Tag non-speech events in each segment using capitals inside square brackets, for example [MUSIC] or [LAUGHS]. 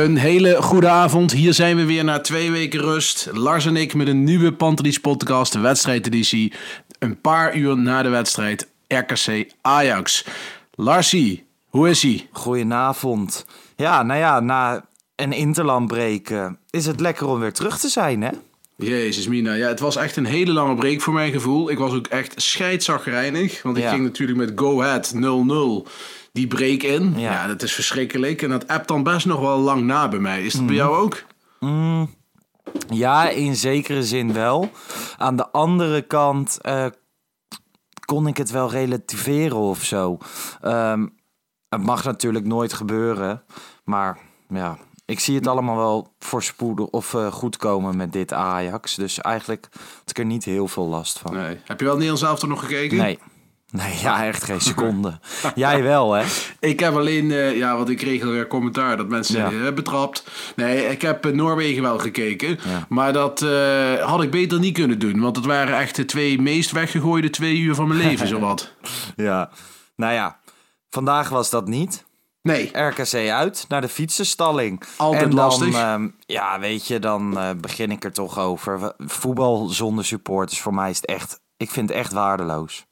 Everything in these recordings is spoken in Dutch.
Een hele goede avond. Hier zijn we weer na twee weken rust. Lars en ik met een nieuwe Pantelis podcast, de wedstrijdeditie. Een paar uur na de wedstrijd RKC Ajax. Larsie, hoe is hij? Goedenavond. Ja, nou ja, na een interlandbreek eh, is het lekker om weer terug te zijn, hè? Jezus mina, ja, het was echt een hele lange break voor mijn gevoel. Ik was ook echt scheidsagrijnig, want ik Ja. ging natuurlijk met Go Ahead 0-0 die break in. Ja. Ja. dat is verschrikkelijk. En dat appt dan best nog wel lang na bij mij. Is dat bij jou ook? Ja, in zekere zin wel. Aan de andere kant eh, kon ik het wel relativeren of zo. Ehm, het mag natuurlijk nooit gebeuren, maar ja, ik zie het allemaal wel voorspoedig of eh, goed komen met dit Ajax. Dus eigenlijk had ik er niet heel veel last van. Nee. Heb je wel Nederlands elftal nog gekeken? Nee. Nee, ja, echt geen seconde. [LAUGHS] Jij wel, hè? Ik heb alleen, eh, ja, want ik kreeg alweer commentaar dat mensen Ja. betrapt. Nee, ik heb eh, Noorwegen wel gekeken. Ja. Maar dat eh, had ik beter niet kunnen doen. Want het waren echt de twee meest weggegooide twee uur van mijn leven, [LAUGHS] zowat. Ja. Nou ja, vandaag was dat niet. Nee, RKC uit naar de fietsenstalling. Altijd en dan, lastig. ehm, ja, weet je, dan begin ik er toch over. Voetbal zonder supporters, voor mij is het echt... Ik vind het echt waardeloos.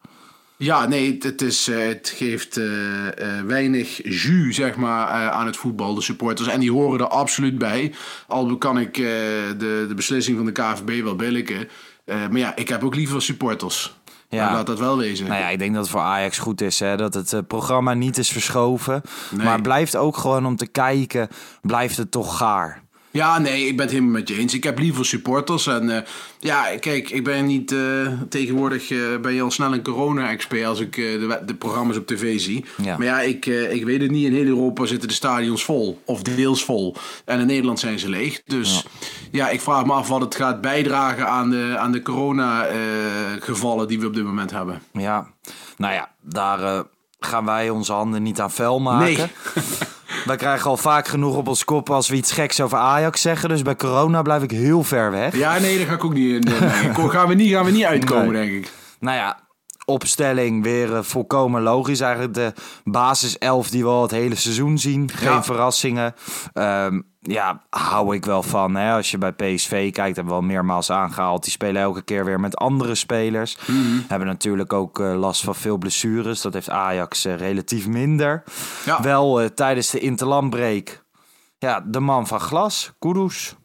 Ja, nee, het, is, eh, het geeft eh, eh, weinig jus, zeg maar, aan het voetbal, de supporters. En die horen er absoluut bij. Al kan ik de, de beslissing van de KVB wel billiken. Maar ja, ik heb ook liever supporters. Ja. Laat dat wel wezen. Nou ja, ik denk dat het voor Ajax goed is, hè, dat het programma niet is verschoven. Nee. Maar blijft ook gewoon om te kijken, blijft het toch gaar. Ja, nee, ik ben het helemaal met je eens. Ik heb liever supporters. En eh, ja, kijk, ik ben niet eh, tegenwoordig eh, ben je al snel een corona-expert als ik de, de programma's op tv zie. Ja. Maar ja, ik, ik weet het niet. In heel Europa zitten de stadions vol, of deels vol. En in Nederland zijn ze leeg. Dus ja, ik vraag me af wat het gaat bijdragen aan de, aan de corona-gevallen die we op dit moment hebben. Ja, nou ja, daar gaan wij onze handen niet aan vuil maken. Nee. [LAUGHS] Wij krijgen al vaak genoeg op ons kop als we iets geks over Ajax zeggen. Dus bij corona blijf ik heel ver weg. Ja, nee, daar ga ik ook niet in. eh, mengen. gaan, we niet, gaan we niet uitkomen, Nee. denk ik. Nou ja, opstelling weer eh, volkomen logisch. Eigenlijk de basiself die we al het hele seizoen zien. Geen Ja. verrassingen. Ehm, ja, hou ik wel van. Hè? Als je bij PSV kijkt, hebben we al meermaals aangehaald. Die spelen elke keer weer met andere spelers. Mhm. Hebben natuurlijk ook eh, last van veel blessures. Dat heeft Ajax eh, relatief minder. Ja. Wel tijdens de interlandbreek. Ja, de man van glas, Kudus.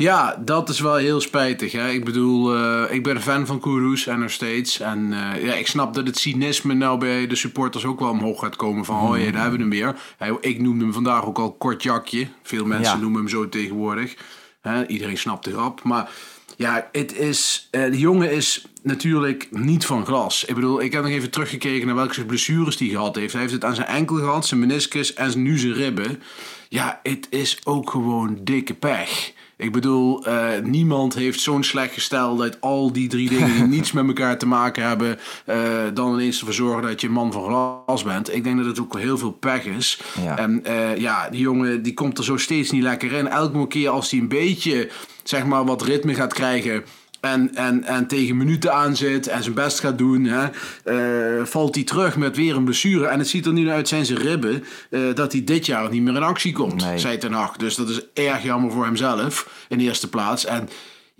Ja, dat is wel heel spijtig. Hè? Ik bedoel, eh, ik ben een fan van Kudus en nog steeds. En eh, ja, ik snap dat het cynisme nou bij de supporters ook wel omhoog gaat komen. Van, oh ja, daar hebben we hem weer. Ik noemde hem vandaag ook al kort jakje. Veel mensen Ja. noemen hem zo tegenwoordig. Hè? Iedereen snapt de grap. Maar ja, het is, eh, de jongen is natuurlijk niet van glas. Ik bedoel, ik heb nog even teruggekeken naar welke blessures hij gehad heeft. Hij heeft het aan zijn enkel gehad, zijn meniscus en nu zijn ribben. Ja, het is ook gewoon dikke pech. Ik bedoel, eh, niemand heeft zo'n slecht gestel uit al die drie dingen die [LAUGHS] niets met elkaar te maken hebben, eh, dan ineens ervoor zorgen dat je een man van glas bent. Ik denk dat het ook heel veel pech is. Ja. En eh, ja, die jongen die komt er zo steeds niet lekker in. Elke keer als hij een beetje, zeg maar, wat ritme gaat krijgen. En, en, en tegen minuten aan zit en zijn best gaat doen, hè, eh, valt hij terug met weer een blessure. En het ziet er nu uit zijn zijn ribben eh, dat hij dit jaar niet meer in actie komt, Nee. zei Ten Hag. Dus dat is erg jammer voor hemzelf in de eerste plaats. En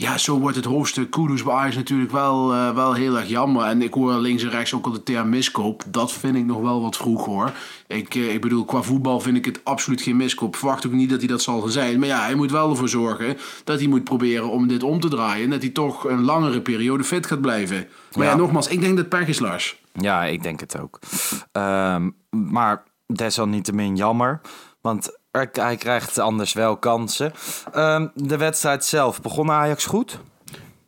ja, zo wordt het hoofdstuk Kudus bij Ajax natuurlijk wel, eh, wel heel erg jammer. En ik hoor links en rechts ook al de term miskoop. Dat vind ik nog wel wat vroeg hoor. Ik, eh, ik bedoel, qua voetbal vind ik het absoluut geen miskoop. Verwacht ook niet dat hij dat zal zijn. Maar ja, hij moet wel ervoor zorgen dat hij moet proberen om dit om te draaien. En dat hij toch een langere periode fit gaat blijven. Maar ja, Ja. nogmaals, ik denk dat pech is, Lars. Ja, ik denk het ook. Ehm, maar desalniettemin jammer. Want hij krijgt anders wel kansen. Ehm, de wedstrijd zelf, begon Ajax goed?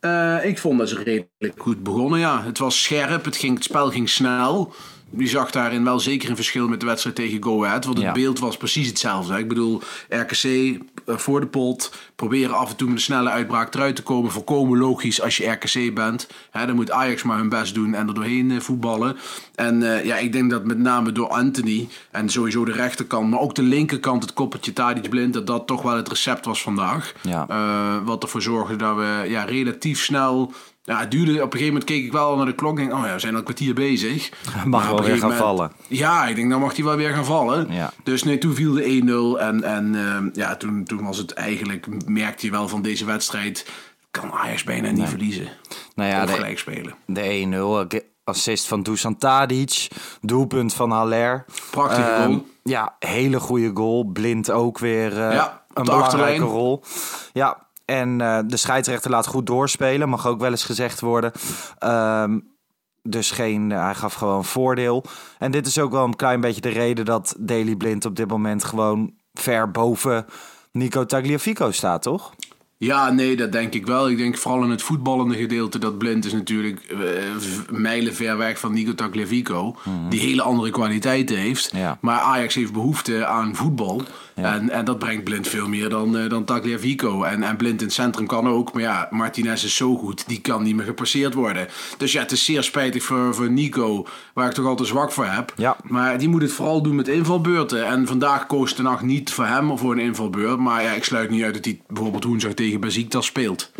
Eh, ik vond dat ze redelijk goed begonnen, ja. Het was scherp, het, ging, het spel ging snel. Je zag daarin wel zeker een verschil met de wedstrijd tegen Go Ahead. Want het Ja. beeld was precies hetzelfde. Ik bedoel, RKC eh, voor de pot. Proberen af en toe met een snelle uitbraak eruit te komen. Volkomen logisch als je RKC bent. Dan moet Ajax maar hun best doen en er doorheen eh, voetballen. En eh, ja, ik denk dat met name door Anthony en sowieso de rechterkant... maar ook de linkerkant, het koppeltje Tadic Blind... dat dat toch wel het recept was vandaag. Ja. Wat ervoor zorgde dat we ja, relatief snel... Ja, het duurde, op een gegeven moment keek ik wel naar de klok en denk, oh ja, we zijn al een kwartier bezig. [LAUGHS] Mag Maar wel weer gaan moment- vallen. Ja, ik denk, dan mag hij wel weer gaan vallen. Ja. Dus nee, toen viel de 1-0 en, en ehm, ja, toen, toen was het eigenlijk, merkte je wel van deze wedstrijd, kan Ajax bijna niet verliezen. Nou ja, de, gelijk spelen. de 1-0, assist van Dusan Tadic, doelpunt van Haller. Prachtige Ehm, goal. Ja, hele goede goal. Blind ook weer eh, Ja, een belangrijke achterlijn. rol. Ja, en eh, de scheidsrechter laat goed doorspelen, mag ook wel eens gezegd worden. Ehm, dus geen, eh, hij gaf gewoon voordeel. En dit is ook wel een klein beetje de reden dat Daily Blind op dit moment gewoon ver boven Nico Tagliafico staat, toch? Ja, nee, dat denk ik wel. Ik denk vooral in het voetballende gedeelte dat Blind is natuurlijk v- mijlen ver weg van Nico Tagliafico. Die hele andere kwaliteiten heeft. Ja. Maar Ajax heeft behoefte aan voetbal. En, en dat brengt Blind veel meer dan, eh, dan. En, en Blind in het centrum kan ook. Maar ja, Martinez is zo goed, die kan niet meer gepasseerd worden. Dus ja, het is zeer spijtig voor, voor Nico, waar ik toch altijd zwak voor heb. Ja. Maar die moet het vooral doen met invalbeurten. En vandaag koos de nacht niet voor hem of voor een invalbeurt. Maar ja, ik sluit niet uit dat hij bijvoorbeeld woensdag tegen Besiktas speelt.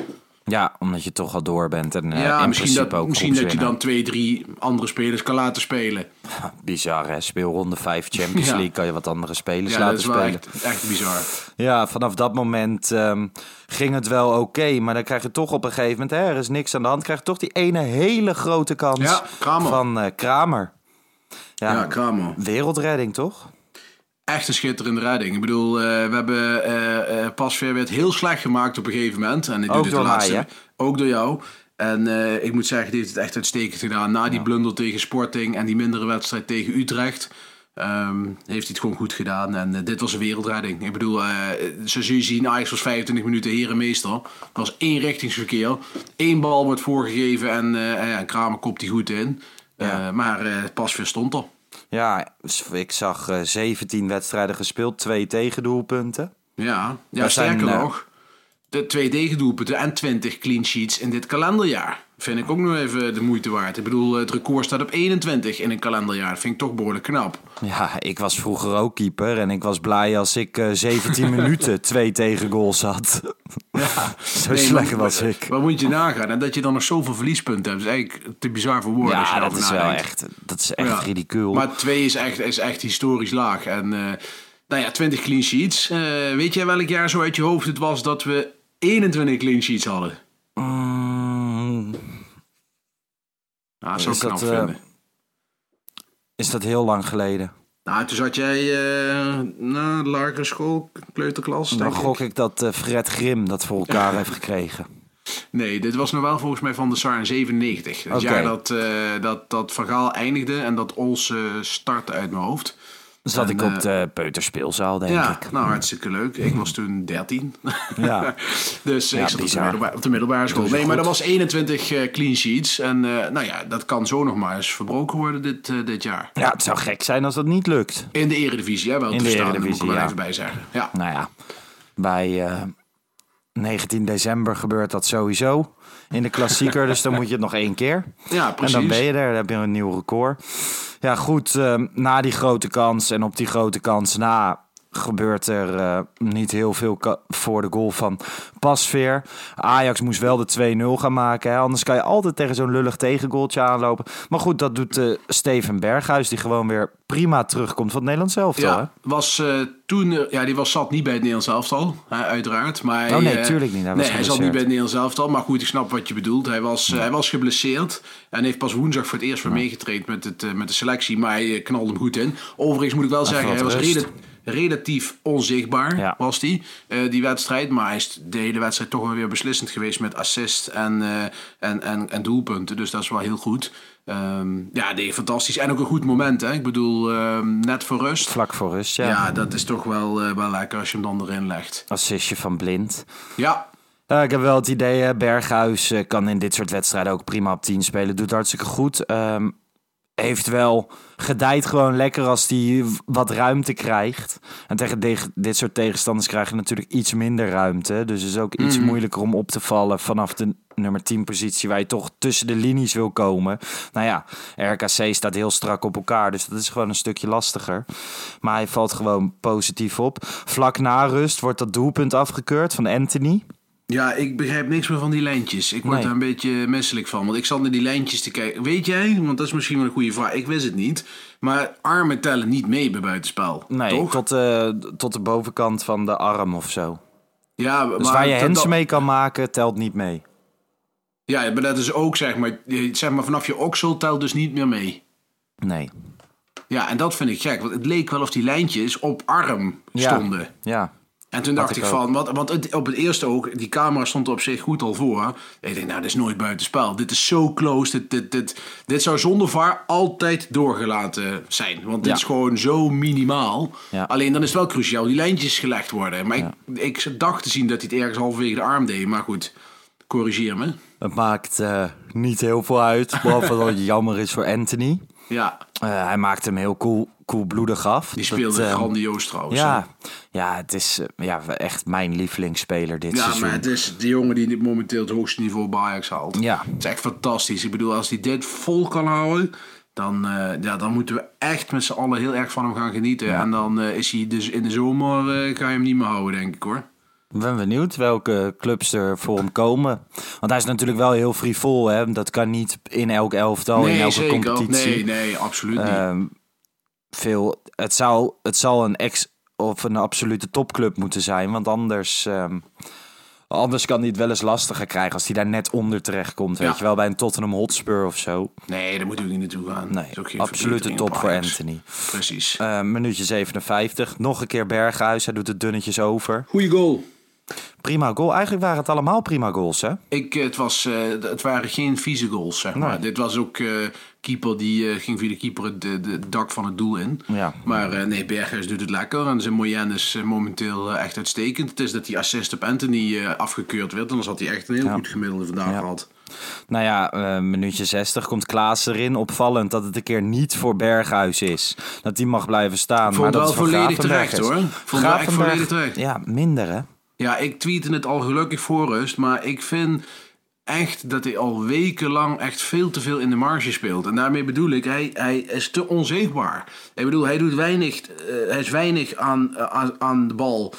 Ja, omdat je toch al door bent en eh, ja, in misschien, dat, ook misschien dat je dan twee, drie andere spelers kan laten spelen. [LAUGHS] Bizar hè, speelronde 5 Champions Ja. League kan je wat andere spelers Ja, dat laten is wel spelen. echt, echt bizar. Ja, vanaf dat moment ehm, ging het wel oké, maar dan krijg je toch op een gegeven moment, hè, er is niks aan de hand, krijg je toch die ene hele grote kans Ja, Kramer. van eh, Kramer. Ja, Ja, Kramer. wereldredding toch? Echt een schitterende redding. Ik bedoel, eh, we hebben eh eh Pasveer werd heel slecht gemaakt op een gegeven moment. En Ook doet het de mij, laatste? Ook door jou. En ik moet zeggen, die heeft het echt uitstekend gedaan. Na die blunder tegen Sporting en die mindere wedstrijd tegen Utrecht... ehm, heeft hij het gewoon goed gedaan. En dit was een wereldredding. Ik bedoel, zoals jullie zien, Ajax was 25 minuten herenmeester. Er was één richtingsverkeer. Eén bal wordt voorgegeven en, ja, Kramer kopt die goed in. Maar eh Pasveer stond er. Ja, ik zag eh 17 wedstrijden gespeeld, twee tegendoelpunten. Ja, ja Dat zijn, sterker eh, nog. De twee tegendoelpunten en 20 clean sheets in dit kalenderjaar. Vind ik ook nog even de moeite waard. Ik bedoel, het record staat op 21 in een kalenderjaar. Dat vind ik toch behoorlijk knap. Ja, ik was vroeger ook keeper en ik was blij als ik eh 17 [LAUGHS] minuten twee tegengoals had. [LAUGHS] Zo Nee, slecht maar- was ik. Wat moet je nagaan? En dat je dan nog zoveel verliespunten hebt, is eigenlijk te bizar voor woorden. Ja, dat is wel echt, dat is echt Ja. ridicuul. Maar 2 is echt, is echt historisch laag. En eh, nou ja, 20 clean sheets. Eh, weet jij welk jaar zo uit je hoofd het was dat we 21 clean sheets hadden? Mm, Nou, knap dat, eh, vinden. is dat heel lang geleden? Nou, toen zat jij eh na de lagere school, kleuterklas, Dan ik. gok ik dat eh, Fred Grim dat voor elkaar [LAUGHS] heeft gekregen. Nee, dit was nog wel volgens mij van de SAR in 97. Het Oké. jaar dat, eh, dat, dat Van Gaal eindigde en dat Ols startte uit mijn hoofd. Zat En, ik op eh, de peuterspeelzaal, denk ja, ik. nou hartstikke leuk. Ik was toen 13. [LAUGHS] Ja. dus Ja, ik zat op de, middelbare, op de middelbare school. Nee, maar dat was 21 eh, clean sheets. En eh, nou ja, dat kan zo nog maar eens verbroken worden dit, dit jaar. ja, het zou gek zijn als dat niet lukt. In de eredivisie, hè, wel In de verstaan, dat moet ik Eredivisie, er wel ja. even bij zeggen. Ja. Nou ja, bij, eh, 19 december gebeurt dat sowieso in de klassieker. dus dan moet je het nog één keer. Ja, precies. En dan ben je er, dan heb je een nieuw record. Ja, goed, eh, na die grote kans en op die grote kans na gebeurt er eh, niet heel veel voor de goal van Pasveer. Ajax moest wel de 2-0 gaan maken. Hè? Anders kan je altijd tegen zo'n lullig tegengoaltje aanlopen. Maar goed, dat doet eh, Steven Berghuis, die gewoon weer prima terugkomt van het Nederlands elftal. hè? Ja, was eh, toen, ja, die was zat niet bij het Nederlands elftal, hè, uiteraard. Maar hij, Oh, nee, tuurlijk niet, hij was nee, hij zat niet bij het Nederlands elftal. Maar goed, ik snap wat je bedoelt. Hij was, hij was geblesseerd en heeft pas woensdag voor het eerst weer meegetraind met, het, met de selectie. Maar hij knalde hem goed in. Overigens moet ik wel zeggen, hij was rust. Rela- relatief onzichtbaar, Ja. was die, eh, die wedstrijd. Maar hij is de hele wedstrijd toch wel weer beslissend geweest met assist en, eh, en, en, en doelpunten. Dus dat is wel heel goed. Ehm, ja, nee, fantastisch. En ook een goed moment, hè. Ik bedoel, ehm, net voor rust. Vlak voor rust, ja. Ja, dat is toch wel, eh, wel lekker als je hem dan erin legt. Assistje van Blind. Ja, ik heb wel het idee, Berghuis kan in dit soort wedstrijden ook prima op 10 spelen. Doet hartstikke goed. Ehm, heeft wel gedijt gewoon lekker als hij wat ruimte krijgt. En tegen dit soort tegenstanders krijg je natuurlijk iets minder ruimte. Dus het is ook iets moeilijker om op te vallen vanaf de nummer 10 positie waar je toch tussen de linies wil komen. Nou ja, RKC staat heel strak op elkaar, dus dat is gewoon een stukje lastiger. Maar hij valt gewoon positief op. Vlak na rust wordt dat doelpunt afgekeurd van Anthony. Ja, ik begrijp niks meer van die lijntjes. Ik word Nee. daar een beetje misselijk van. Want ik zat naar die lijntjes te kijken. Weet jij, want dat is misschien wel een goede vraag. Ik wist het niet. Maar armen tellen niet mee bij buitenspel. Nee, toch? tot, de, tot de bovenkant van de arm of zo. ja, Dus maar waar je dat- mee kan maken, telt niet mee. Ja, maar dat is ook zeg maar, zeg maar vanaf je oksel telt dus niet meer mee. Nee. Ja, en dat vind ik gek. Want het leek wel of die lijntjes op arm Ja. stonden. Ja. En toen dacht ik van, want, want het, op het eerste ook, die camera stond er op zich goed al voor. Ik denk, nou, dit is nooit buitenspel. Dit is zo close. Dit, dit, dit, dit zou zonder VAR altijd doorgelaten zijn. Want dit Ja. is gewoon zo minimaal. Ja. Alleen dan is het wel cruciaal, die lijntjes gelegd worden. Maar ik, ik dacht te zien dat hij het ergens halverwege de arm deed. Maar goed, corrigeer me. Het maakt eh, niet heel veel uit, behalve dat het [LAUGHS] jammer is voor Anthony. Ja, Eh, hij maakt hem heel cool, koelbloedig af. die speelde Dat, eh, grandioos trouwens. Ja, ja, het is eh, ja, echt mijn lievelingsspeler dit Ja, seizoen. maar het is de jongen die momenteel het hoogste niveau bij Ajax haalt. Ja. Het is echt fantastisch. Ik bedoel, als hij dit vol kan houden, dan, eh, ja, dan moeten we echt met z'n allen heel erg van hem gaan genieten. En dan eh, is hij dus in de zomer, ga je hem niet meer houden, denk ik hoor. Ik ben benieuwd welke clubs er voor hem komen. Want hij is natuurlijk wel heel frivol. Hè? Dat kan niet in elk elftal, in elke zeker. competitie. Nee, nee, absoluut niet. Ehm, veel, het, zou, het zal een ex of een absolute topclub moeten zijn. Want anders, ehm, anders kan hij het wel eens lastiger krijgen als hij daar net onder terecht komt. Weet je wel, bij een Tottenham Hotspur of zo. nee, daar moeten we niet naartoe gaan. Nee, absolute top op voor. Anthony. Precies. Eh, minuutje 57. Nog een keer Berghuis. Hij doet het dunnetjes over. Goeie goal. Prima goal. Eigenlijk waren het allemaal prima goals, hè? Ik, het, was, eh, het waren geen vieze goals, zeg maar. Nee. Dit was ook eh, keeper die eh, ging via de keeper het de, de dak van het doel in. Ja. Maar nee, Berghuis doet het lekker. En zijn moyenne is momenteel echt uitstekend. Het is dat die assist op Anthony afgekeurd werd. Anders had hij echt een heel Ja. goed gemiddelde vandaag Ja. gehad. Nou ja, eh, minuutje 60 komt Klaas erin. Opvallend dat het een keer niet voor Berghuis is. Dat die mag blijven staan. Vond maar dat wel is volledig terecht, hoor. Vond volledig terecht. Ja, minder hè? Ja, ik tweette het al gelukkig voor rust. Maar ik vind echt dat hij al wekenlang echt veel te veel in de marge speelt. En daarmee bedoel ik, hij, hij is te onzichtbaar. Ik bedoel, hij doet weinig, eh, hij is weinig aan, eh, aan, aan de bal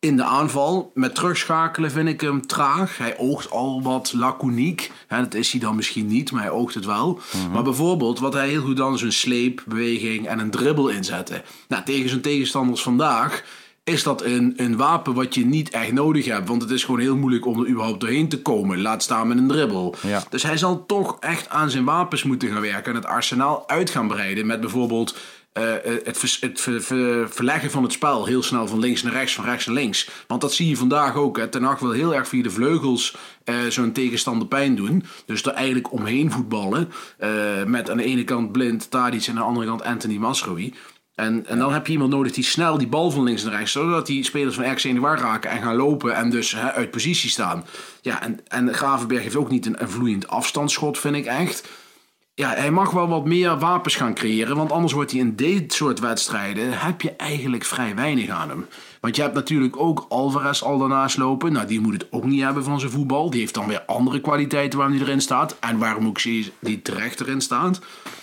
in de aanval. Met terugschakelen vind ik hem traag. Hij oogt al wat laconiek. Hè, dat is hij dan misschien niet, maar hij oogt het wel. Maar bijvoorbeeld, wat hij heel goed dan is een sleepbeweging en een dribbel inzetten. Nou, tegen zijn tegenstanders vandaag is dat een, een wapen wat je niet echt nodig hebt. Want het is gewoon heel moeilijk om er überhaupt doorheen te komen. Laat staan met een dribbel. Ja. Dus hij zal toch echt aan zijn wapens moeten gaan werken. En het arsenaal uit gaan breiden. Met bijvoorbeeld eh, het, vers- het ver- ver- verleggen van het spel. Heel snel van links naar rechts, van rechts naar links. Want dat zie je vandaag ook. Hè. Ten Hag wil heel erg via de vleugels eh, zo'n tegenstander pijn doen. Dus er eigenlijk omheen voetballen. Eh, met aan de ene kant Blind, Tadic en aan de andere kant Anthony Masrowi. En, en dan heb je iemand nodig die snel die bal van links naar rechts, zodat die spelers van RKC in de war raken en gaan lopen en dus hè, uit positie staan. Ja, en, en Gravenberg heeft ook niet een, een vloeiend afstandsschot, vind ik echt. ja, hij mag wel wat meer wapens gaan creëren. Want anders wordt hij in dit soort wedstrijden... heb je eigenlijk vrij weinig aan hem. Want je hebt natuurlijk ook Alvarez al daarnaast lopen. Nou, die moet het ook niet hebben van zijn voetbal. Die heeft dan weer andere kwaliteiten waarom hij erin staat. En waarom ook die terecht erin staat.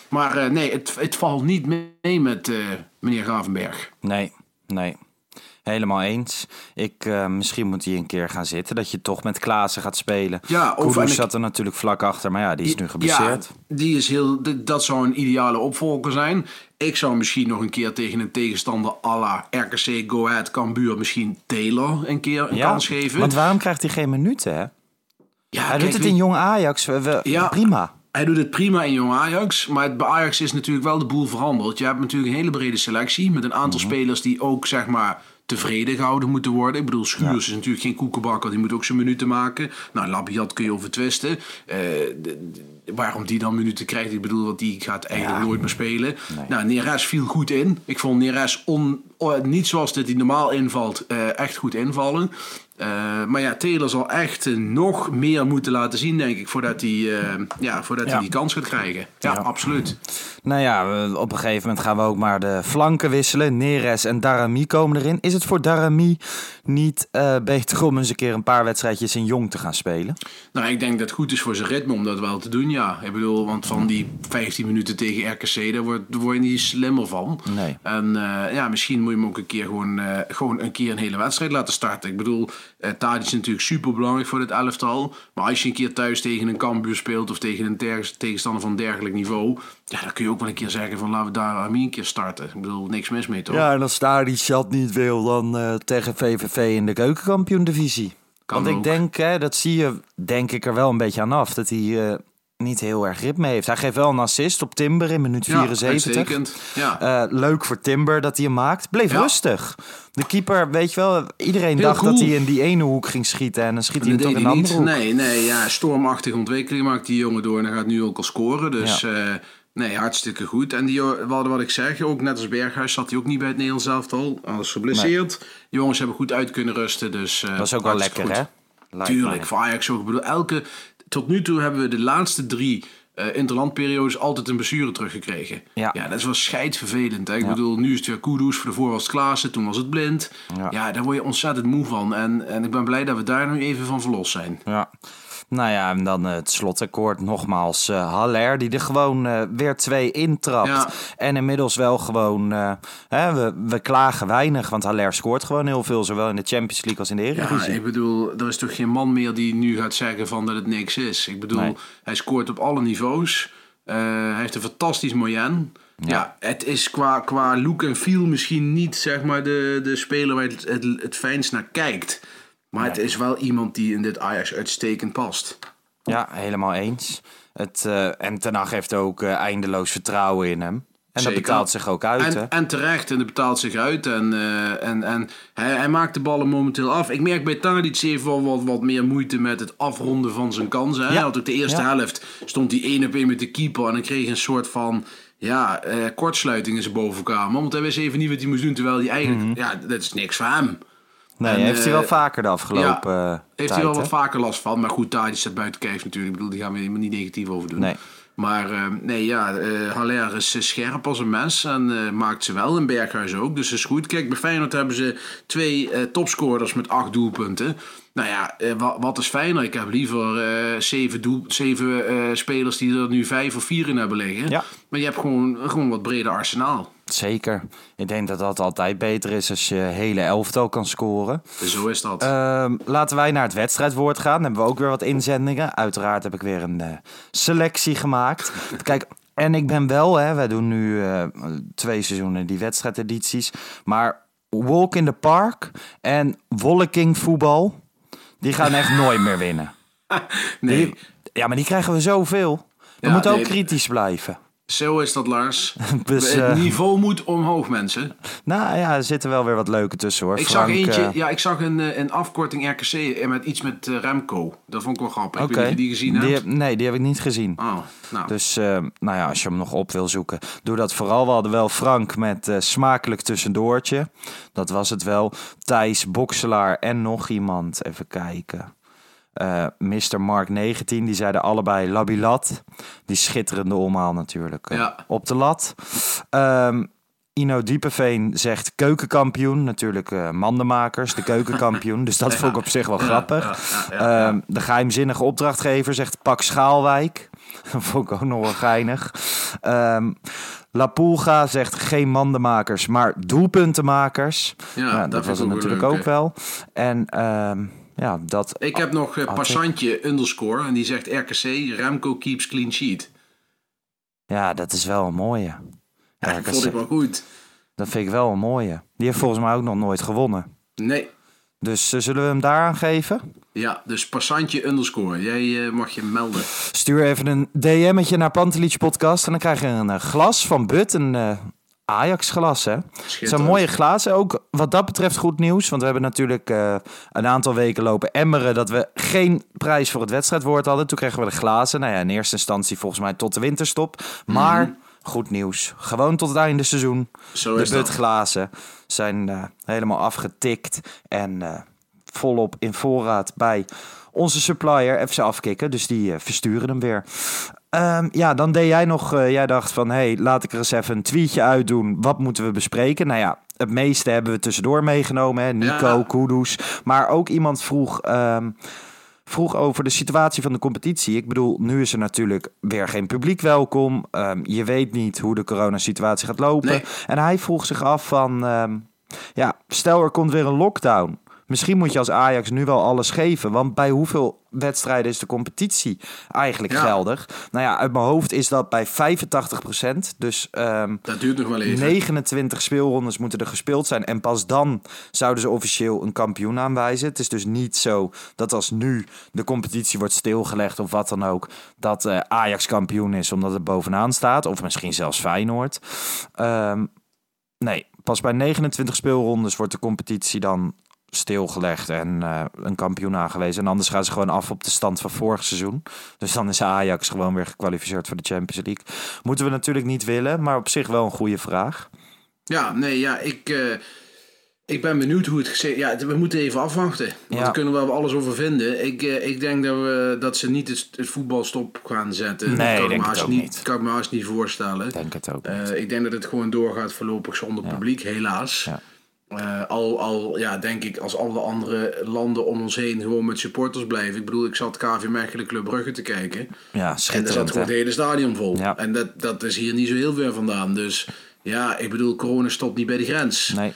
Maar eh, nee, het, het valt niet mee met eh, meneer Gravenberg. Nee, nee. Helemaal eens. Ik, eh, misschien moet hij een keer gaan zitten. Dat je toch met Klaassen gaat spelen. Ja, of- ik- zat er natuurlijk vlak achter. Maar ja, die is nu geblesseerd. Ja, die is heel, dat zou een ideale opvolger zijn. Ik zou misschien nog een keer tegen een tegenstander à la RKC, Go Ahead, Cambuur... misschien Taylor een keer een Ja, kans geven. Want waarom krijgt hij geen minuten, hè? ja, hij kijk, doet het in Jong Ajax. We, we- Ja. Prima. Hij doet het prima in Jong Ajax. Maar bij Ajax is natuurlijk wel de boel veranderd. Je hebt natuurlijk een hele brede selectie. Met een aantal Mhm. spelers die ook zeg maar tevreden gehouden moeten worden. Ik bedoel, Schuurs is natuurlijk geen koekenbakker. Die moet ook zijn minuten maken. Nou, Labiat kun je over twisten. Eh, waarom die dan minuten krijgt. Ik bedoel, want die gaat eigenlijk nooit meer spelen. Nou, Neres viel goed in. Ik vond Neres on, oh, niet zoals dit hij normaal invalt, eh, echt goed invallen. Eh, maar ja, Taylor zal echt eh, nog meer moeten laten zien, denk ik, voordat hij, eh, ja, voordat Ja. hij die kans gaat krijgen. Ja, absoluut. Nou ja, op een gegeven moment gaan we ook maar de flanken wisselen. Neres en Darami komen erin. Is het voor Darami niet eh, beter om eens een keer een paar wedstrijdjes in Jong te gaan spelen? Nou, ik denk dat het goed is voor zijn ritme om dat wel te doen, ja. Ik bedoel, want van die 15 minuten tegen RKC, daar word, daar word je niet slimmer van. Nee. En eh, ja, misschien moet je hem ook een keer gewoon, eh, gewoon een keer een hele wedstrijd laten starten. Ik bedoel, Tadic is natuurlijk super belangrijk voor dit elftal. Maar als je een keer thuis tegen een Cambuur speelt of tegen een tegenstander van dergelijk niveau, ja, dan kun je ook wel een keer zeggen van laten we daar Armin een keer starten. Ik bedoel, niks mis mee toch? Ja, en als Tadic dat niet wil, dan tegen VVV in de keukenkampioen-divisie. Kan Want ik ook. denk, hè, dat zie je denk ik er wel een beetje aan af, dat hij niet heel erg ritme heeft. Hij geeft wel een assist op Timber in minuut Ja, 74. uitstekend. Ja. Eh, leuk voor Timber dat hij hem maakt. Bleef Ja. rustig. De keeper, weet je wel, iedereen Heel dacht cool. dat hij in die ene hoek ging schieten en dan schiet hij hem toch in de andere hoek. Nee, nee, ja, stormachtige ontwikkeling maakt die jongen door en hij gaat nu ook al scoren. Dus Ja. eh, nee, hartstikke goed. En die, wat, wat ik zeg, ook net als Berghuis zat hij ook niet bij het Nederlands elftal. Alles geblesseerd. Jongens hebben goed uit kunnen rusten. Dus, eh, Dat is ook wel lekker, goed. hè? Lijkt Tuurlijk, mij. voor Ajax ook. Ik bedoel, elke, tot nu toe hebben we de laatste drie eh interlandperiodes altijd een blessure teruggekregen. Ja. dat is wel scheidvervelend. Hè? Ik Ja. bedoel, nu is het weer Kudus, voor de voor was het Klaassen, toen was het Blind. Ja. Ja. daar word je ontzettend moe van. En, en ik ben blij dat we daar nu even van verlost zijn. Ja. Nou ja, en dan eh, het slotakkoord nogmaals. eh Haller, die er gewoon eh, weer twee intrapt. Ja. En inmiddels wel gewoon... hè, we, we klagen weinig, want Haller scoort gewoon heel veel. Zowel in de Champions League als in de Ja, Eredivisie. ik bedoel, er is toch geen man meer die nu gaat zeggen van dat het niks is. Ik bedoel, Nee. hij scoort op alle niveaus. Hij heeft een fantastisch moyen. Ja. het is qua, qua look en feel misschien niet zeg maar de, de speler waar het, het, het fijnst naar kijkt. Maar het is wel iemand die in dit Ajax uitstekend past. Ja, helemaal eens. Het, eh, en Ten Hag heeft ook eh, eindeloos vertrouwen in hem. En Zeker. dat betaalt zich ook uit, hè? En, en terecht, en dat betaalt zich uit. En, eh, en, en hij, hij maakt de ballen momenteel af. Ik merk bij Tadic heeft wel wat, wat meer moeite met het afronden van zijn kansen. Hè? Ja. Hij had ook de eerste Ja. helft, stond hij één op één met de keeper. En dan kreeg een soort van ja, kortsluiting in zijn bovenkamer. Want hij wist even niet wat hij moest doen. Terwijl hij eigenlijk, ja, dat is niks voor hem. Nee, En, heeft hij wel eh, vaker de afgelopen ja, eh, Heeft tijd, hij wel hè? wat vaker last van. Maar goed, Tadic staat buiten kijf natuurlijk. Ik bedoel, die gaan we helemaal niet negatief over doen. Nee. Maar eh, nee, ja, eh Haller is scherp als een mes en maakt ze wel. En Berghuis ook, dus is goed. Kijk, bij Feyenoord hebben ze twee topscorers met acht doelpunten. Nou ja, eh, wa- wat is fijner? Ik heb liever zeven, doel, zeven spelers die er nu vijf of vier in hebben liggen. Ja. Maar je hebt gewoon, gewoon wat breder arsenaal. Zeker. Ik denk dat dat altijd beter is als je hele elftal kan scoren. Dus zo is dat. Ehm, laten wij naar het wedstrijdwoord gaan. Dan hebben we ook weer wat inzendingen. Uiteraard heb ik weer een eh, selectie gemaakt. [LAUGHS] Kijk, en ik ben wel, hè, wij doen nu eh, twee seizoenen die wedstrijdedities. Maar Walk in the Park en Wolking voetbal, die gaan echt [LAUGHS] nooit meer winnen. nee, Die- ja, maar die krijgen we zoveel. We Ja, moeten ook nee. kritisch blijven. Zo is dat, Lars. [LAUGHS] Dus, het eh, niveau moet omhoog, mensen. Nou ja, er zitten wel weer wat leuke tussen hoor. Ik zag eentje, eh, ja, ik zag een, eh, een afkorting RKC met iets met Remco. Dat vond ik wel grappig. Ik weet niet of je die gezien hebt. heb- nee, die heb ik niet gezien. Oh, nou. Dus nou ja, als je hem nog op wil zoeken, doe dat vooral. We hadden wel Frank met smakelijk tussendoortje. Dat was het wel. Thijs, Bokselaar en nog iemand. Even kijken. Eh Mr. Mark 19. Die zeiden allebei Labilat. Die schitterende omhaal natuurlijk eh, Ja. op de lat. Ehm, Ino Diepeveen zegt keukenkampioen. Natuurlijk eh, mandenmakers, de keukenkampioen. [LAUGHS] dus dat vond ik op zich wel grappig. Ehm, de geheimzinnige opdrachtgever zegt Pak Schaalwijk. [LAUGHS] Dat vond ik ook nog wel geinig. Ehm La Pulga zegt geen mandenmakers, maar doelpuntenmakers. Ja, dat was het natuurlijk leuk, ook wel. En ja, dat... Ik heb nog eh, ik. Passantje underscore en die zegt RKC, Remco keeps clean sheet. Ja, dat is wel een mooie. Ja, dat vond ik wel goed. Dat vind ik wel een mooie. Die heeft volgens mij ook nog nooit gewonnen. Nee, Dus eh, zullen we hem daaraan geven? ja, dus Passantje underscore. Jij eh, mag je melden. Stuur even een DM'tje naar Pantelich Podcast en dan krijg je een glas van But, een Ajax glas hè. Het zijn mooie glazen. Ook wat dat betreft goed nieuws, want we hebben natuurlijk eh, een aantal weken lopen emmeren dat we geen prijs voor het wedstrijdwoord hadden. Toen kregen we de glazen. Nou ja, in eerste instantie volgens mij tot de winterstop. Maar goed nieuws. Gewoon tot het einde seizoen. Zo de is dat. But glazen zijn eh, helemaal afgetikt en eh, volop in voorraad bij onze supplier. Even ze afkicken, dus die eh, versturen hem weer. Ehm, ja, dan deed jij nog, eh, jij dacht van, hey, laat ik er eens even een tweetje uitdoen. Wat moeten we bespreken? Nou ja, het meeste hebben we tussendoor meegenomen. Hè? Nico, Ja. Kudus. Maar ook iemand vroeg, ehm, vroeg over de situatie van de competitie. Ik bedoel, nu is er natuurlijk weer geen publiek welkom. Ehm, je weet niet hoe de coronasituatie gaat lopen. Nee. En hij vroeg zich af van, ja, stel er komt weer een lockdown. Misschien moet je als Ajax nu wel alles geven. Want bij hoeveel wedstrijden is de competitie eigenlijk Ja. geldig? Nou ja, uit mijn hoofd is dat bij 85%. Dus ehm, Dat duurt nog wel even. 29 speelrondes moeten er gespeeld zijn. En pas dan zouden ze officieel een kampioen aanwijzen. Het is dus niet zo dat als nu de competitie wordt stilgelegd of wat dan ook, dat eh, Ajax kampioen is omdat het bovenaan staat. Of misschien zelfs Feyenoord. Ehm, nee, pas bij 29 speelrondes wordt de competitie dan stilgelegd en eh, een kampioen aangewezen. En anders gaan ze gewoon af op de stand van vorig seizoen. Dus dan is Ajax gewoon weer gekwalificeerd voor de Champions League. Moeten we natuurlijk niet willen, maar op zich wel een goede vraag. Ja, nee, ja, ik, eh, ik ben benieuwd hoe het gezegd... Ja, we moeten even afwachten. Want Ja. daar kunnen we wel alles over vinden. Ik, eh, ik denk dat, we, dat ze niet het, het voetbal stop gaan zetten. Nee, dat kan denk ik me ook niet. niet. kan ik me haast niet voorstellen. Ik denk het ook. Ik denk dat het gewoon doorgaat voorlopig zonder publiek, helaas. Ja. Eh, al, al ja, denk ik, als alle andere landen om ons heen gewoon met supporters blijven. Ik bedoel, ik zat KV Mechelen Club Brugge te kijken. ja, En daar zat schitterend. gewoon het hele stadion vol. Ja. En dat, dat is hier niet zo heel ver vandaan. Dus ja, ik bedoel, corona stopt niet bij de grens. Nee,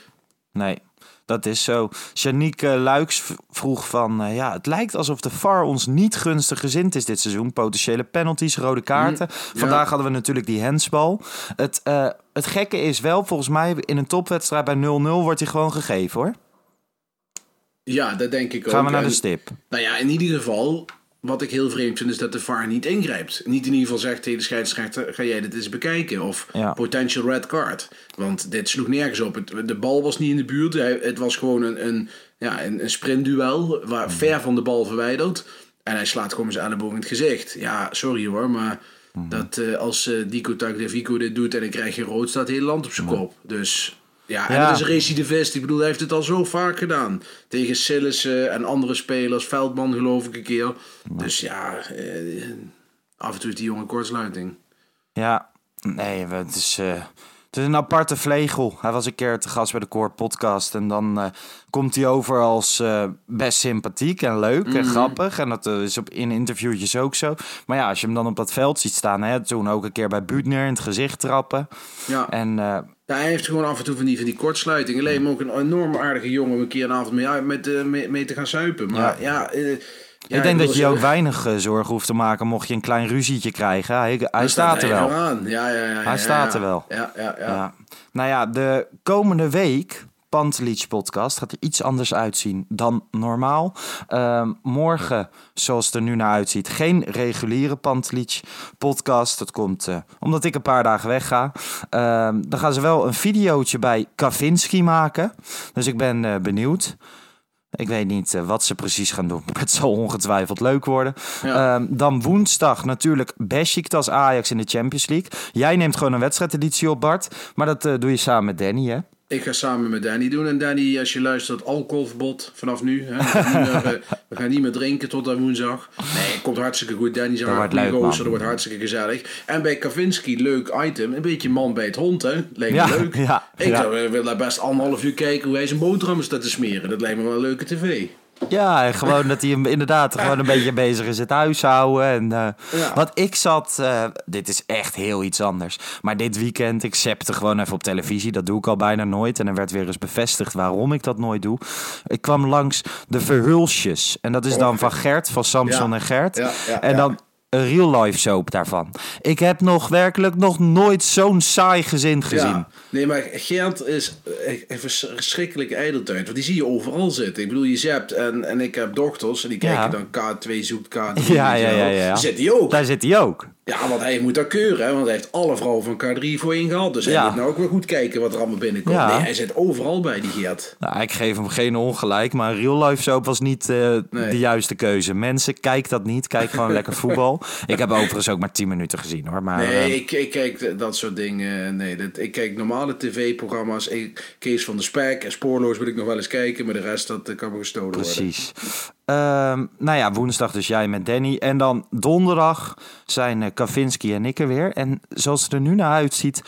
nee. Dat is zo. Janiek eh, Luiks vroeg van... eh, ja, het lijkt alsof de VAR ons niet gunstig gezind is dit seizoen. Potentiële penalties, rode kaarten. Vandaag hadden we natuurlijk die hensbal. Het, eh, het gekke is wel, volgens mij in een topwedstrijd bij 0-0 wordt hij gewoon gegeven hoor. Ja, dat denk ik ook. Gaan we naar de stip. Nou ja, in ieder geval, wat ik heel vreemd vind, is dat de VAR niet ingrijpt. Niet in ieder geval zegt tegen de scheidsrechter, ga jij dit eens bekijken? Of Ja. potential red card. Want dit sloeg nergens op. Het, de bal was niet in de buurt. Het was gewoon een, een, ja, een, een sprintduel, waar, ver van de bal verwijderd. En hij slaat gewoon zijn elleboog in het gezicht. Ja, sorry hoor, maar dat, eh, als eh Dico Tagliafico dit doet en dan krijg je rood, staat het hele land op zijn kop. Dus ja, en Ja. dat is recidivist. Ik bedoel, hij heeft het al zo vaak gedaan. Tegen Sillissen en andere spelers. Veldman geloof ik een keer. Dus ja, eh, af en toe is die jongen kortsluiting. Ja, nee, het is, eh, het is een aparte vlegel. Hij was een keer te gast bij de Core podcast. En dan eh, komt hij over als eh, best sympathiek en leuk en grappig. En dat eh, is op, in interviewtjes ook zo. Maar ja, als je hem dan op dat veld ziet staan... Hè, toen ook een keer bij Buutner in het gezicht trappen. Ja. En Ja, hij heeft gewoon af en toe van die, van die kortsluiting. Alleen maar ook een enorm aardige jongen om een keer een avond mee, met, mee, mee te gaan suipen. Maar ja, eh, ja, ik denk dat je je ook weinig eh, zorgen hoeft te maken... mocht je een klein ruzietje krijgen. Hij, hij Hij staat er wel. Ja, ja, ja, ja, Hij staat er wel. Ja, ja, ja. Nou ja, de komende week, Pantelic podcast, gaat er iets anders uitzien dan normaal. Ehm, morgen, zoals het er nu naar uitziet, geen reguliere Pantelic podcast. Dat komt eh, omdat ik een paar dagen wegga. Ehm, dan gaan ze wel een videootje bij Kavinski maken. Dus ik ben eh, benieuwd. Ik weet niet eh, wat ze precies gaan doen, [LAUGHS] maar het zal ongetwijfeld leuk worden. Ja. Ehm, dan woensdag natuurlijk Besiktas Ajax in de Champions League. Jij neemt gewoon een wedstrijdeditie op, Bart. Maar dat eh, doe je samen met Danny, hè? Ik ga samen met Danny doen. En Danny, als je luistert, alcoholverbod vanaf nu. Hè. We, gaan niet meer, [LAUGHS] eh, drinken tot aan woensdag. Nee, het komt hartstikke goed. Danny is een gozer, dat wordt hartstikke gezellig. En bij Kavinski, leuk item. Een beetje man bij het hond, hè. Lijkt Ja, me leuk. ja, ik ja. zou- wil daar best anderhalf uur kijken hoe hij zijn boterhammen staat te smeren. Dat lijkt me wel een leuke tv. Ja, en gewoon dat hij hem inderdaad [LAUGHS] gewoon een beetje bezig is het huishouden. En, Ja. Want ik zat, eh, dit is echt heel iets anders. Maar dit weekend, ik zepte gewoon even op televisie. Dat doe ik al bijna nooit. En er werd weer eens bevestigd waarom ik dat nooit doe. Ik kwam langs de Verhulsjes. En dat is dan van Gert, van Samson Ja. en Gert. Ja, en dan een real life soap daarvan. Ik heb nog werkelijk nog nooit zo'n saai gezin gezien. Ja. Nee, maar Geert is een verschrikkelijke ijdeltuin. Want die zie je overal zitten. Ik bedoel, je zept en, en ik heb dochters. En die kijken Ja. dan K2 zoekt K3. Ja, ja, ja, zit hij ook. Daar zit hij ook. Ja, want hij moet dat keuren. Hè? Want hij heeft alle vrouwen van K3 voorheen gehad. Dus hij Ja. moet nou ook wel goed kijken wat er allemaal binnenkomt. Ja. Nee, hij zit overal bij, die Geert. Nou, ik geef hem geen ongelijk, maar real life soap was niet Nee. de juiste keuze. Mensen, kijk dat niet. Kijk gewoon lekker [LAUGHS] voetbal. Ik heb overigens ook maar 10 minuten gezien hoor. Maar, Nee, eh, ik, ik kijk dat soort dingen. Nee, dat, ik kijk normale tv-programma's. Kees van de Spek en Spoorloos wil ik nog wel eens kijken. Maar de rest, dat kan me gestolen worden. precies. Ehm, nou ja, woensdag dus jij met Danny. En dan donderdag zijn eh, Kavinski en ik er weer. En zoals het er nu naar uitziet,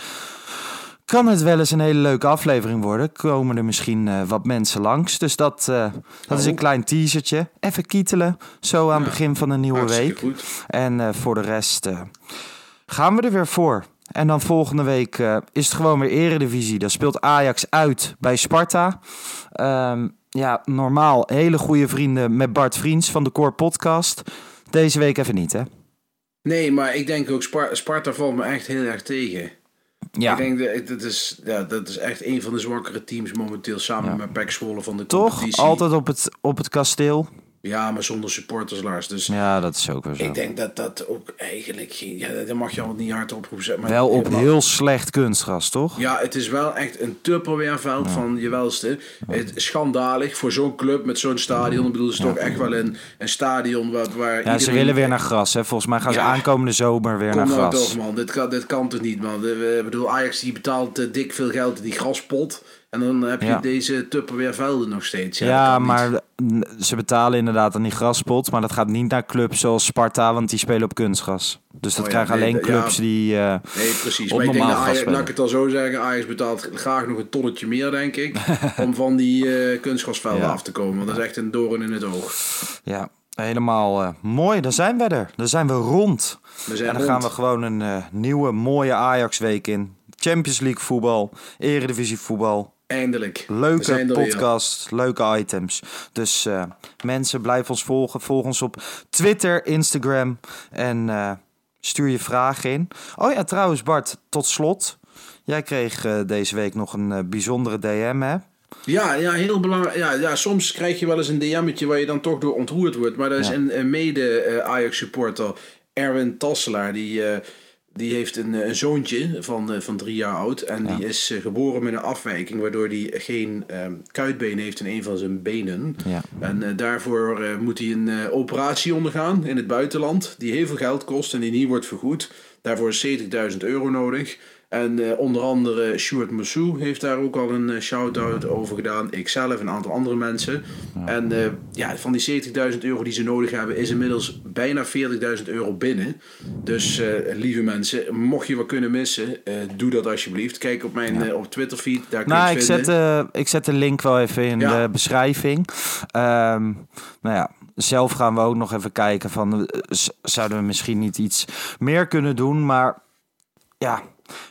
kan het wel eens een hele leuke aflevering worden. Komen er misschien eh, wat mensen langs. Dus dat, eh, dat is een Oh. klein teasertje. Even kietelen, zo aan het begin van een nieuwe week. goed. En voor de rest gaan we er weer voor. En dan volgende week is het gewoon weer Eredivisie. Dan speelt Ajax uit bij Sparta. Ehm, ja, normaal hele goede vrienden met Bart Vriends van de Core Podcast. Deze week even niet, hè? Nee, maar ik denk ook Spar- Sparta valt me echt heel erg tegen. Ja, Ik denk dat dat is, ja, dat is echt een van de zwakkere teams momenteel samen met PEC Zwolle van de toch? competitie. Altijd op het, op het kasteel. Ja, maar zonder supporters, Lars. Dus Ja, dat is ook weer zo. ik denk dat dat ook eigenlijk geen... Ja, dat mag je al niet hard oproepen zetten. maar- Wel op heel slecht kunstgras, toch? Ja, het is wel echt een Tupperware-veld van je welste. Het schandalig voor zo'n club met zo'n stadion. Ik bedoel, het is toch echt wel een, een stadion waar, waar Ja, ze willen weer naar gras, hè? Volgens mij gaan ze Ja. aankomende zomer weer Kom naar nou gras. toch, man. Dit kan, dit kan toch niet, man. Ik bedoel, Ajax die betaalt eh, dik veel geld in die graspot. En dan heb je Ja. deze Tupperware velden nog steeds. Ja, Ja, maar niet. ze betalen inderdaad aan die graspot. Maar dat gaat niet naar clubs zoals Sparta, want die spelen op kunstgras. Dus dat Oh ja, krijgen nee, alleen clubs die... eh, Nee, precies. op Maar ik denk normaal dat gras Ajax, laat ik het al zo zeggen, Ajax betaalt graag nog een tonnetje meer, denk ik. [LAUGHS] om van die eh kunstgrasvelden af te komen. Want dat is echt een doorn in het oog. ja, helemaal eh, mooi. Dan zijn we er. Dan zijn we rond. We zijn en dan rond. gaan we gewoon een nieuwe, mooie Ajax-week in. Champions League voetbal, Eredivisie voetbal. Eindelijk. Leuke er weer. podcast, leuke items. Dus eh, mensen, blijf ons volgen. Volg ons op Twitter, Instagram en eh, stuur je vragen in. Oh ja, trouwens Bart, tot slot. Jij kreeg eh, deze week nog een bijzondere DM, hè? Ja, ja, heel belangrijk. Ja, ja, soms krijg je wel eens een DM'tje waar je dan toch door ontroerd wordt. Maar dat is Ja. een, een mede-Ajax-supporter, Erwin Tasselaar. Die, die heeft een, eh, een zoontje van, eh, van drie jaar oud. En die is eh, geboren met een afwijking, waardoor hij geen ehm kuitbeen heeft in een van zijn benen. Ja. En daarvoor moet hij een operatie ondergaan in het buitenland, die heel veel geld kost en die niet wordt vergoed. Daarvoor is 70.000 euro nodig. En eh, onder andere Stuart Moussou heeft daar ook al een eh, shout-out over gedaan. Ikzelf en een aantal andere mensen. En eh, ja, van die 70.000 euro die ze nodig hebben, is inmiddels bijna 40.000 euro binnen. Dus lieve mensen, mocht je wat kunnen missen, doe dat alsjeblieft. Kijk op mijn op Twitter feed, daar kun je Nou, ik vinden. zet, de, ik zet de link wel even in Ja. de beschrijving. Ehm, nou ja, zelf gaan we ook nog even kijken van... zouden we misschien niet iets meer kunnen doen? Maar ja,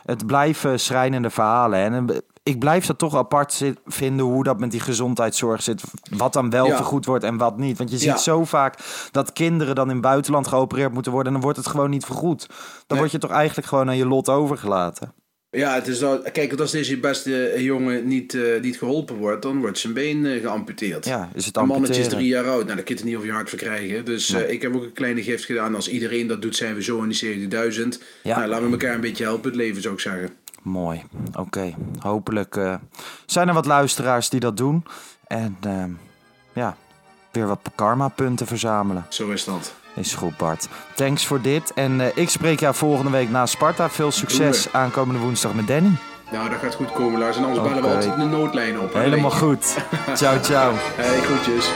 het blijven schrijnende verhalen. En eh, ik blijf dat toch apart vinden hoe dat met die gezondheidszorg zit. Wat dan wel Ja. vergoed wordt en wat niet. Want je ziet Ja. zo vaak dat kinderen dan in het buitenland geopereerd moeten worden... en dan wordt het gewoon niet vergoed. Dan Nee. word je toch eigenlijk gewoon aan je lot overgelaten. Ja, het is dat, kijk, als deze beste jongen niet, eh, niet geholpen wordt, dan wordt zijn been eh, geamputeerd. Ja, is het Een mannetje is amputeren. drie jaar oud. Nou, dat kun je niet over je hart verkrijgen. Dus eh, ik heb ook een kleine gift gedaan. Als iedereen dat doet, zijn we zo in die 70.000. Ja. Nou, laten we elkaar een beetje helpen. Het leven zou ik zeggen. Mooi. Oké. Hopelijk zijn er wat luisteraars die dat doen. En ehm, ja, weer wat karma-punten verzamelen. Zo is dat. Is goed, Bart. Thanks voor dit. En eh, ik spreek jou volgende week na Sparta. Veel succes aankomende woensdag met Danny. Nou, dat gaat goed komen, Lars. En anders bellen we altijd de noodlijn op. Helemaal goed. [LAUGHS] Ciao, ciao. Hey, groetjes.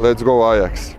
Let's go Ajax.